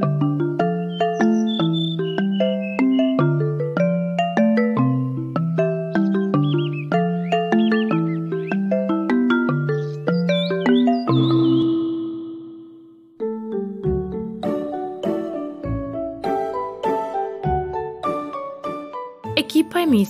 thank you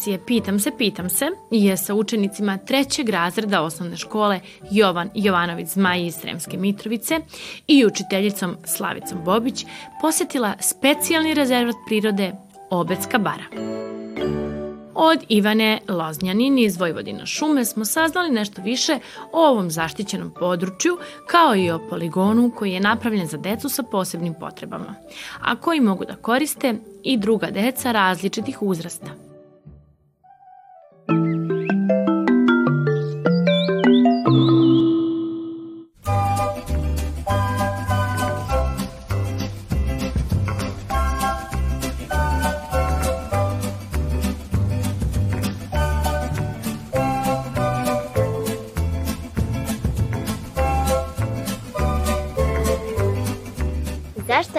emisije Pitam se, pitam se je sa učenicima trećeg razreda osnovne škole Jovan Jovanović Zmaji iz Sremske Mitrovice i učiteljicom Slavicom Bobić posetila specijalni rezervat prirode Obecka bara. Od Ivane Loznjanin iz Vojvodina šume smo saznali nešto više o ovom zaštićenom području kao i o poligonu koji je napravljen za decu sa posebnim potrebama, a koji mogu da koriste i druga deca različitih uzrasta.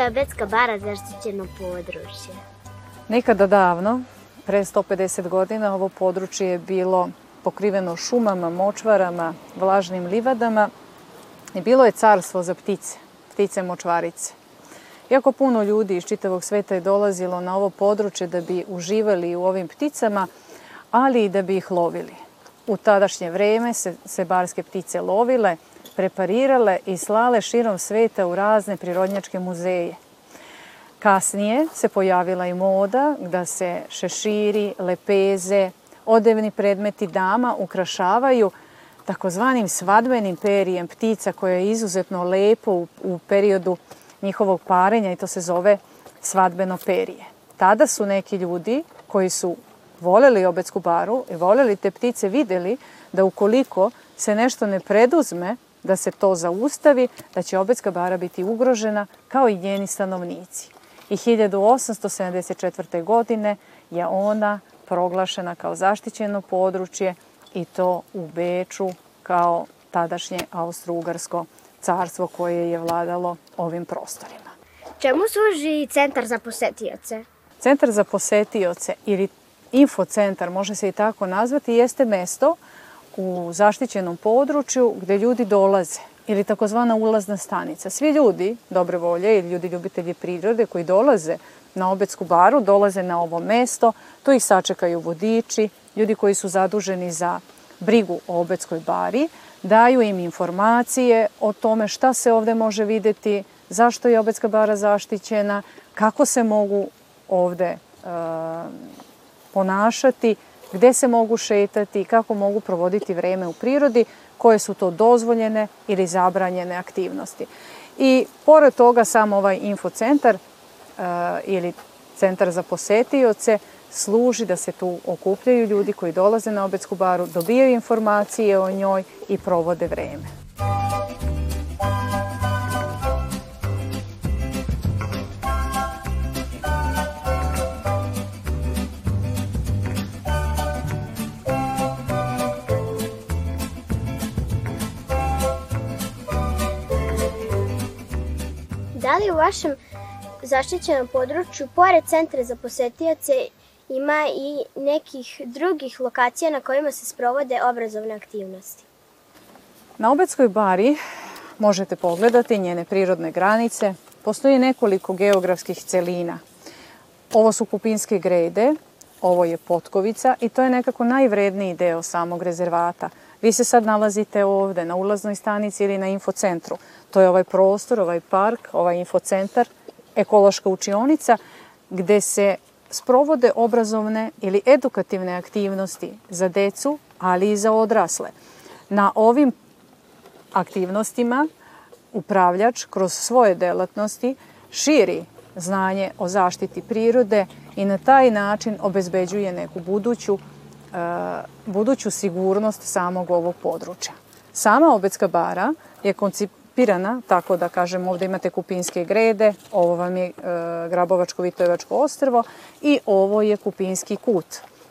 Zašto je Becka bara zaštićeno područje? Nekada davno, pre 150 godina, ovo područje je bilo pokriveno šumama, močvarama, vlažnim livadama i bilo je carstvo za ptice, ptice močvarice. Iako puno ljudi iz čitavog sveta je dolazilo na ovo područje da bi uživali u ovim pticama, ali i da bi ih lovili. U tadašnje vreme se, se barske ptice lovile – preparirale i slale širom sveta u razne prirodnjačke muzeje. Kasnije se pojavila i moda da se šeširi, lepeze, odevni predmeti dama ukrašavaju takozvanim svadbenim perijem ptica koje je izuzetno lepo u, u periodu njihovog parenja i to se zove svadbeno perije. Tada su neki ljudi koji su voleli obetsku baru i voleli te ptice videli da ukoliko se nešto ne preduzme da se to zaustavi, da će Obetska bara biti ugrožena kao i njeni stanovnici. I 1874. godine je ona proglašena kao zaštićeno područje i to u Beču kao tadašnje Austro-Ugarsko carstvo koje je vladalo ovim prostorima. Čemu služi centar za posetioce? Centar za posetioce ili infocentar, može se i tako nazvati, jeste mesto uh, u zaštićenom području gde ljudi dolaze ili takozvana ulazna stanica. Svi ljudi dobre volje ili ljudi ljubitelji prirode koji dolaze na Obetsku baru, dolaze na ovo mesto, to ih sačekaju vodiči, ljudi koji su zaduženi za brigu o Obetskoj bari, daju im informacije o tome šta se ovde može videti, zašto je Obetska bara zaštićena, kako se mogu ovde e, ponašati, gde se mogu šetati, kako mogu provoditi vreme u prirodi, koje su to dozvoljene ili zabranjene aktivnosti. I pored toga sam ovaj infocentar uh, e, ili centar za posetioce služi da se tu okupljaju ljudi koji dolaze na Obetsku baru, dobijaju informacije o njoj i provode vreme. našem zaštićenom području, pored centra za posetioce, ima i nekih drugih lokacija na kojima se sprovode obrazovne aktivnosti. Na Obetskoj bari možete pogledati njene prirodne granice. Postoji nekoliko geografskih celina. Ovo su Kupinske grede, ovo je Potkovica i to je nekako najvredniji deo samog rezervata – Vi se sad nalazite ovde na ulaznoj stanici ili na infocentru. To je ovaj prostor, ovaj park, ovaj infocentar, ekološka učionica, gde se sprovode obrazovne ili edukativne aktivnosti za decu, ali i za odrasle. Na ovim aktivnostima upravljač kroz svoje delatnosti širi znanje o zaštiti prirode i na taj način obezbeđuje neku buduću E, buduću sigurnost samog ovog područja. Sama obetska bara je koncipirana, tako da kažem, ovde imate Kupinske grede, ovo vam je e, Grabovačko-Vitojevačko ostrvo i ovo je Kupinski kut.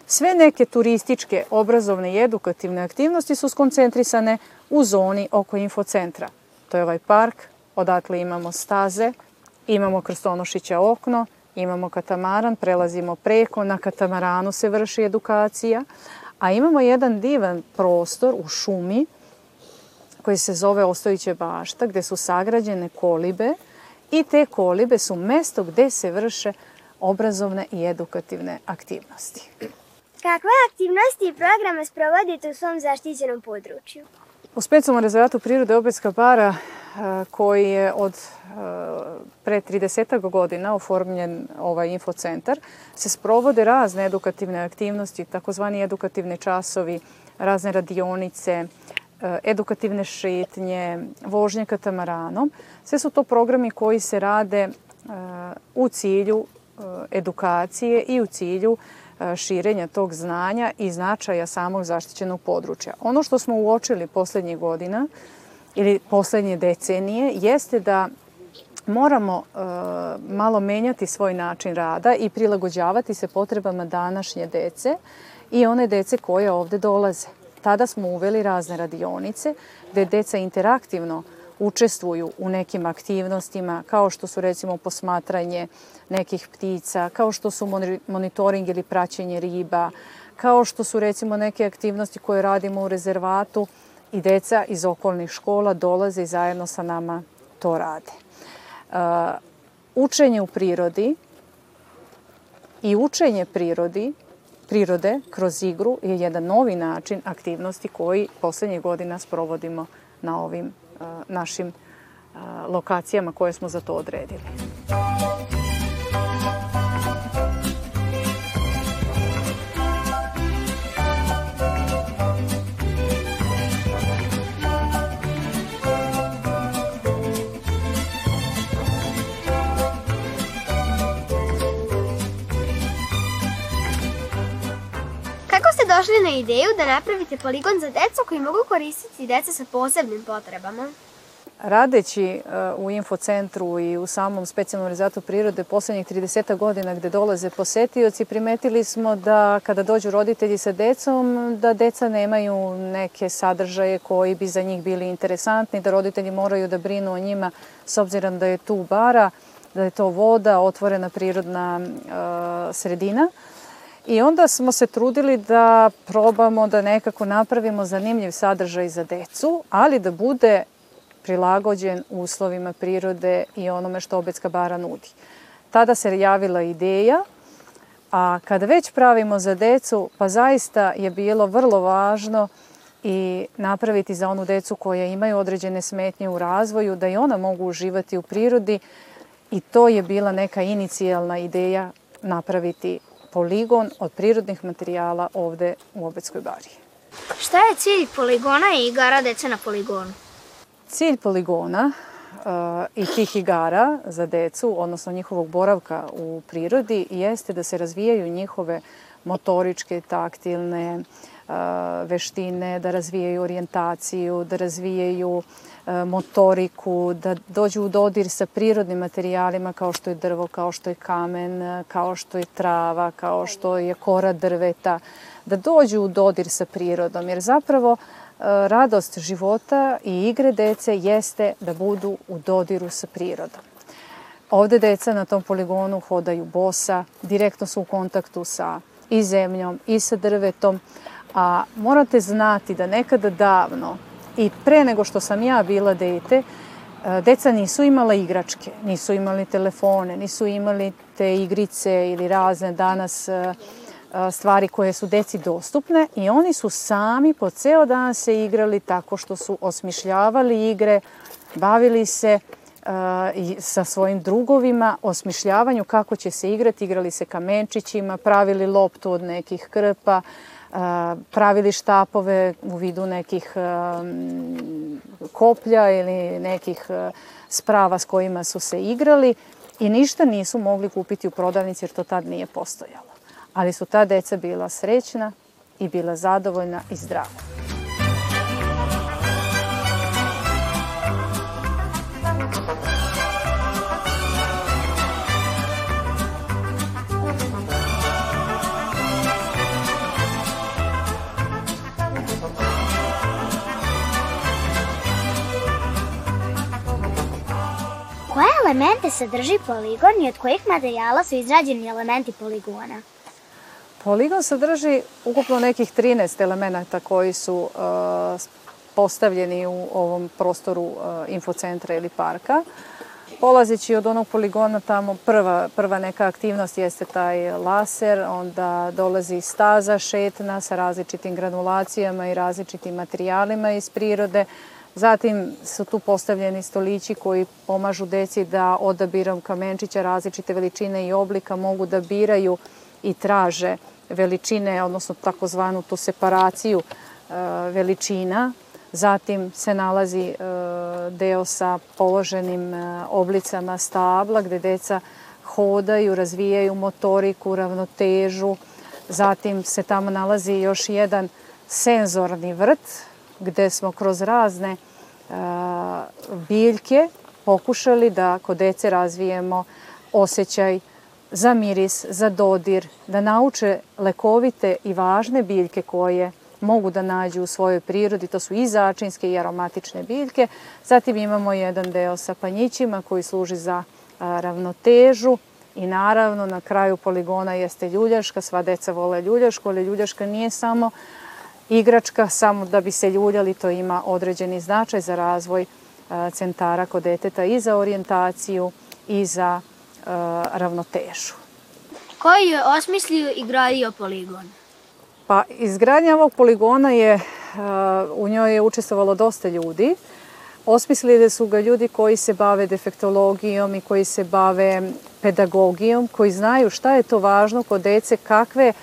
Sve neke turističke, obrazovne i edukativne aktivnosti su skoncentrisane u zoni oko infocentra. To je ovaj park, odatle imamo staze, imamo Krstonošića okno, Imamo katamaran, prelazimo preko, na katamaranu se vrši edukacija, a imamo jedan divan prostor u šumi koji se zove Ostojiće bašta, gde su sagrađene kolibe i te kolibe su mesto gde se vrše obrazovne i edukativne aktivnosti. Kakve aktivnosti i programe sprovodite u svom zaštićenom području? U specijalnom rezervatu prirode Obedska bara, e, koji je od e, pre 30 godina oformljen ovaj infocentar, se sprovode razne edukativne aktivnosti, takozvani edukativni časovi, razne radionice, e, edukativne šetnje, vožnje katamaranom. Sve su to programi koji se rade u cilju edukacije i u cilju E, širenja tog znanja i značaja samog zaštićenog područja. Ono što smo uočili poslednjih godina ili poslednje decenije jeste da moramo e, malo menjati svoj način rada i prilagođavati se potrebama današnje dece i one dece koje ovde dolaze. Tada smo uveli razne radionice gde deca interaktivno učestvuju u nekim aktivnostima kao što su recimo posmatranje nekih ptica, kao što su monitoring ili praćenje riba, kao što su recimo neke aktivnosti koje radimo u rezervatu i deca iz okolnih škola dolaze i zajedno sa nama to rade. Uh, učenje u prirodi i učenje prirodi prirode kroz igru je jedan novi način aktivnosti koji poslednje godina sprovodimo na ovim našim lokacijama koje smo za to odredili. došli na ideju da napravite poligon za decu koji mogu koristiti deca sa posebnim potrebama? Radeći e, u infocentru i u samom specijalnom rezervatu prirode poslednjih 30 godina gde dolaze posetioci, primetili smo da kada dođu roditelji sa decom, da deca nemaju neke sadržaje koji bi za njih bili interesantni, da roditelji moraju da brinu o njima s obzirom da je tu bara, da je to voda, otvorena prirodna e, sredina. I onda smo se trudili da probamo da nekako napravimo zanimljiv sadržaj za decu, ali da bude prilagođen uslovima prirode i onome što obetska bara nudi. Tada se javila ideja, a kada već pravimo za decu, pa zaista je bilo vrlo važno i napraviti za onu decu koja imaju određene smetnje u razvoju, da i ona mogu uživati u prirodi i to je bila neka inicijalna ideja napraviti poligon od prirodnih materijala ovde u Obetskoj bari. Šta je cilj poligona i igara dece na poligonu? Cilj poligona eh, i tih igara za decu, odnosno njihovog boravka u prirodi, jeste da se razvijaju njihove motoričke, taktilne eh, veštine, da razvijaju orijentaciju, da razvijaju uh, E, motoriku, da dođu u dodir sa prirodnim materijalima kao što je drvo, kao što je kamen, e, kao što je trava, kao što je kora drveta, da dođu u dodir sa prirodom, jer zapravo e, radost života i igre dece jeste da budu u dodiru sa prirodom. Ovde deca na tom poligonu hodaju bosa, direktno su u kontaktu sa i zemljom i sa drvetom, a morate znati da nekada davno i pre nego što sam ja bila dete, e, deca nisu imala igračke, nisu imali telefone, nisu imali te igrice ili razne danas e, e, stvari koje su deci dostupne i oni su sami po ceo dan se igrali tako što su osmišljavali igre, bavili se i sa svojim drugovima, osmišljavanju kako će se igrati, igrali se kamenčićima, pravili loptu od nekih krpa, pravili štapove u vidu nekih eh, koplja ili nekih eh, sprava s kojima su se igrali i ništa nisu mogli kupiti u prodavnici jer to tad nije postojalo. Ali su ta deca bila srećna i bila zadovoljna i zdrava. elemente sadrži poligon i od kojih materijala su izrađeni elementi poligona? Poligon sadrži ukupno nekih 13 elemenata koji su uh, postavljeni u ovom prostoru uh, infocentra ili parka. Polazeći od onog poligona tamo prva, prva neka aktivnost jeste taj laser, onda dolazi staza šetna sa različitim granulacijama i različitim materijalima iz prirode, Zatim su tu postavljeni stolići koji pomažu deci da odabirom kamenčića različite veličine i oblika mogu da biraju i traže veličine, odnosno takozvanu tu separaciju e, veličina. Zatim se nalazi e, deo sa položenim e, oblicama stabla gde deca hodaju, razvijaju motoriku, ravnotežu. Zatim se tamo nalazi još jedan senzorni vrt gde smo kroz razne e, biljke pokušali da kod dece razvijemo osjećaj za miris, za dodir, da nauče lekovite i važne biljke koje mogu da nađu u svojoj prirodi, to su i začinske i aromatične biljke. Zatim imamo jedan deo sa panjićima koji služi za e, ravnotežu i naravno na kraju poligona jeste ljuljaška, sva deca vole ljuljašku, ali ljuljaška nije samo igračka, samo da bi se ljuljali, to ima određeni značaj za razvoj e, centara kod deteta i za orijentaciju i za e, ravnotežu. Koji je osmislio i gradio poligon? Pa izgradnja ovog poligona je, e, u njoj je učestvovalo dosta ljudi. Osmislili su ga ljudi koji se bave defektologijom i koji se bave pedagogijom, koji znaju šta je to važno kod dece, kakve uh,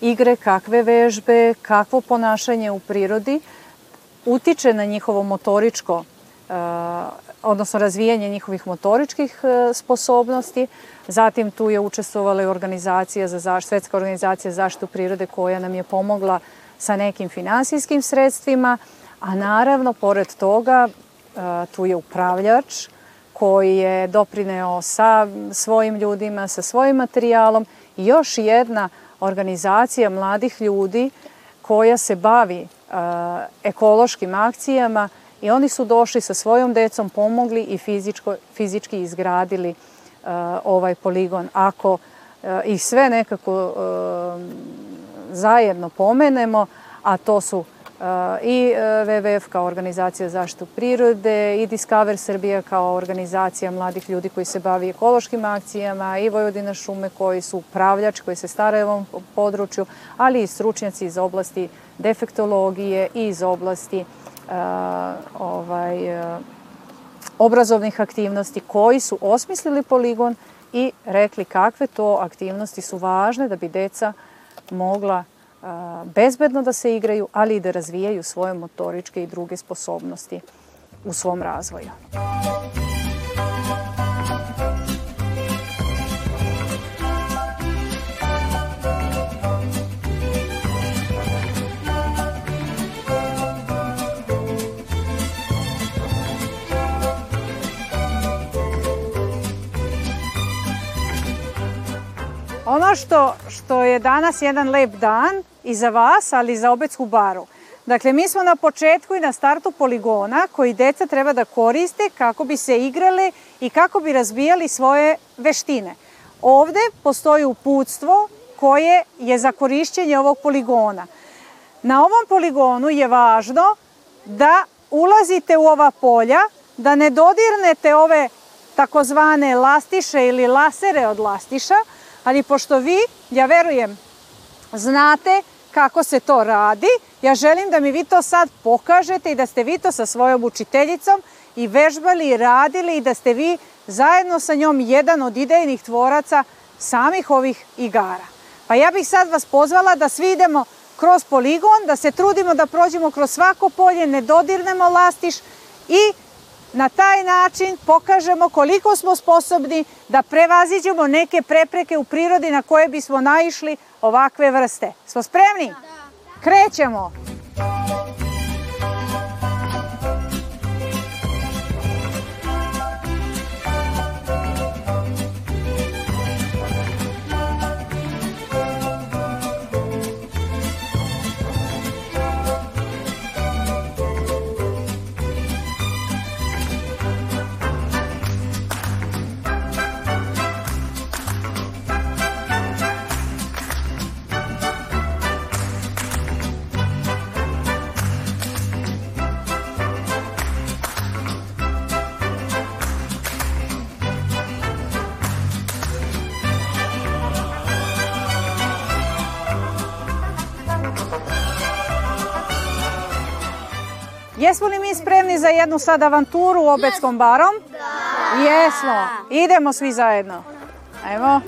igre, kakve vežbe, kakvo ponašanje u prirodi utiče na njihovo motoričko, e, odnosno razvijanje njihovih motoričkih e, sposobnosti. Zatim tu je učestvovala i organizacija za zaštitu, Svetska organizacija za zaštitu prirode koja nam je pomogla sa nekim finansijskim sredstvima, a naravno, pored toga, e, tu je upravljač koji je doprineo sa svojim ljudima, sa svojim materijalom i još jedna uh, organizacija mladih ljudi koja se bavi e, ekološkim akcijama i oni su došli sa svojom decom, pomogli i fizičko, fizički izgradili e, ovaj poligon. Ako e, ih sve nekako zajedno pomenemo, a to su i e, WWF kao organizacija zaštitu prirode i Discover Srbija kao organizacija mladih ljudi koji se bavi ekološkim akcijama i Vojvodina šume koji su upravljač, koji se staraju ovom području, ali i stručnjaci iz oblasti defektologije i iz oblasti e, ovaj, e, obrazovnih aktivnosti koji su osmislili poligon i rekli kakve to aktivnosti su važne da bi deca mogla bezbedno da se igraju, ali i da razvijaju svoje motoričke i druge sposobnosti u svom razvoju. Ono što, što je danas jedan lep dan i za vas, ali i za Obetsku baru. Dakle, mi smo na početku i na startu poligona koji deca treba da koriste kako bi se igrali i kako bi razvijali svoje veštine. Ovde postoji uputstvo koje je za korišćenje ovog poligona. Na ovom poligonu je važno da ulazite u ova polja, da ne dodirnete ove takozvane lastiše ili lasere od lastiša, ali pošto vi, ja verujem, znate kako se to radi, ja želim da mi vi to sad pokažete i da ste vi to sa svojom učiteljicom i vežbali i radili i da ste vi zajedno sa njom jedan od idejnih tvoraca samih ovih igara. Pa ja bih sad vas pozvala da svi idemo kroz poligon, da se trudimo da prođemo kroz svako polje, ne dodirnemo lastiš i Na taj način pokažemo koliko smo sposobni da prevaziđemo neke prepreke u prirodi na koje bismo naišli ovakve vrste. Smo spremni? Da. da. Krećemo! Jesmo li mi spremni za jednu sad avanturu u Obetskom barom? Da! Jesmo! Idemo svi zajedno. Ajmo.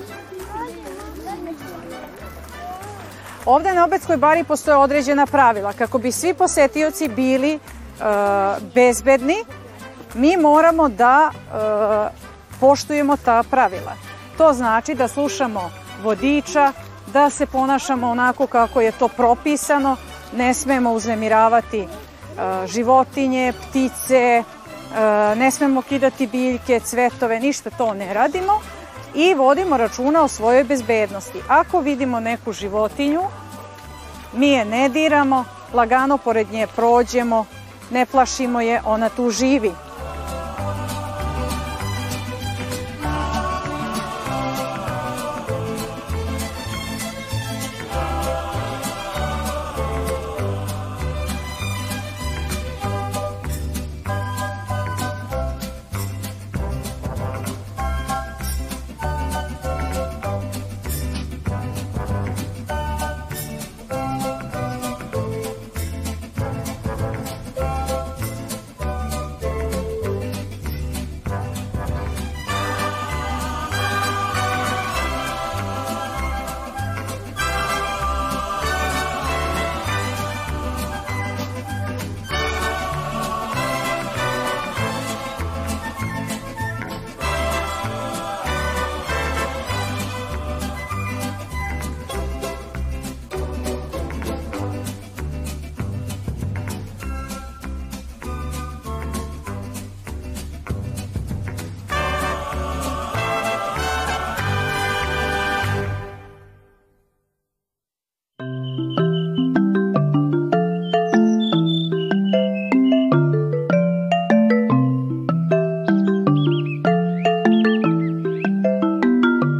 Ovde na Obetskoj bari postoje određena pravila. Kako bi svi posetioci bili e, bezbedni, mi moramo da e, poštujemo ta pravila. To znači da slušamo vodiča, da se ponašamo onako kako je to propisano, ne smemo uznemiravati životinje, ptice, ne smemo kidati biljke, cvetove, ništa to ne radimo i vodimo računa o svojoj bezbednosti. Ako vidimo neku životinju, mi je ne diramo, lagano pored nje prođemo, ne plašimo je, ona tu živi.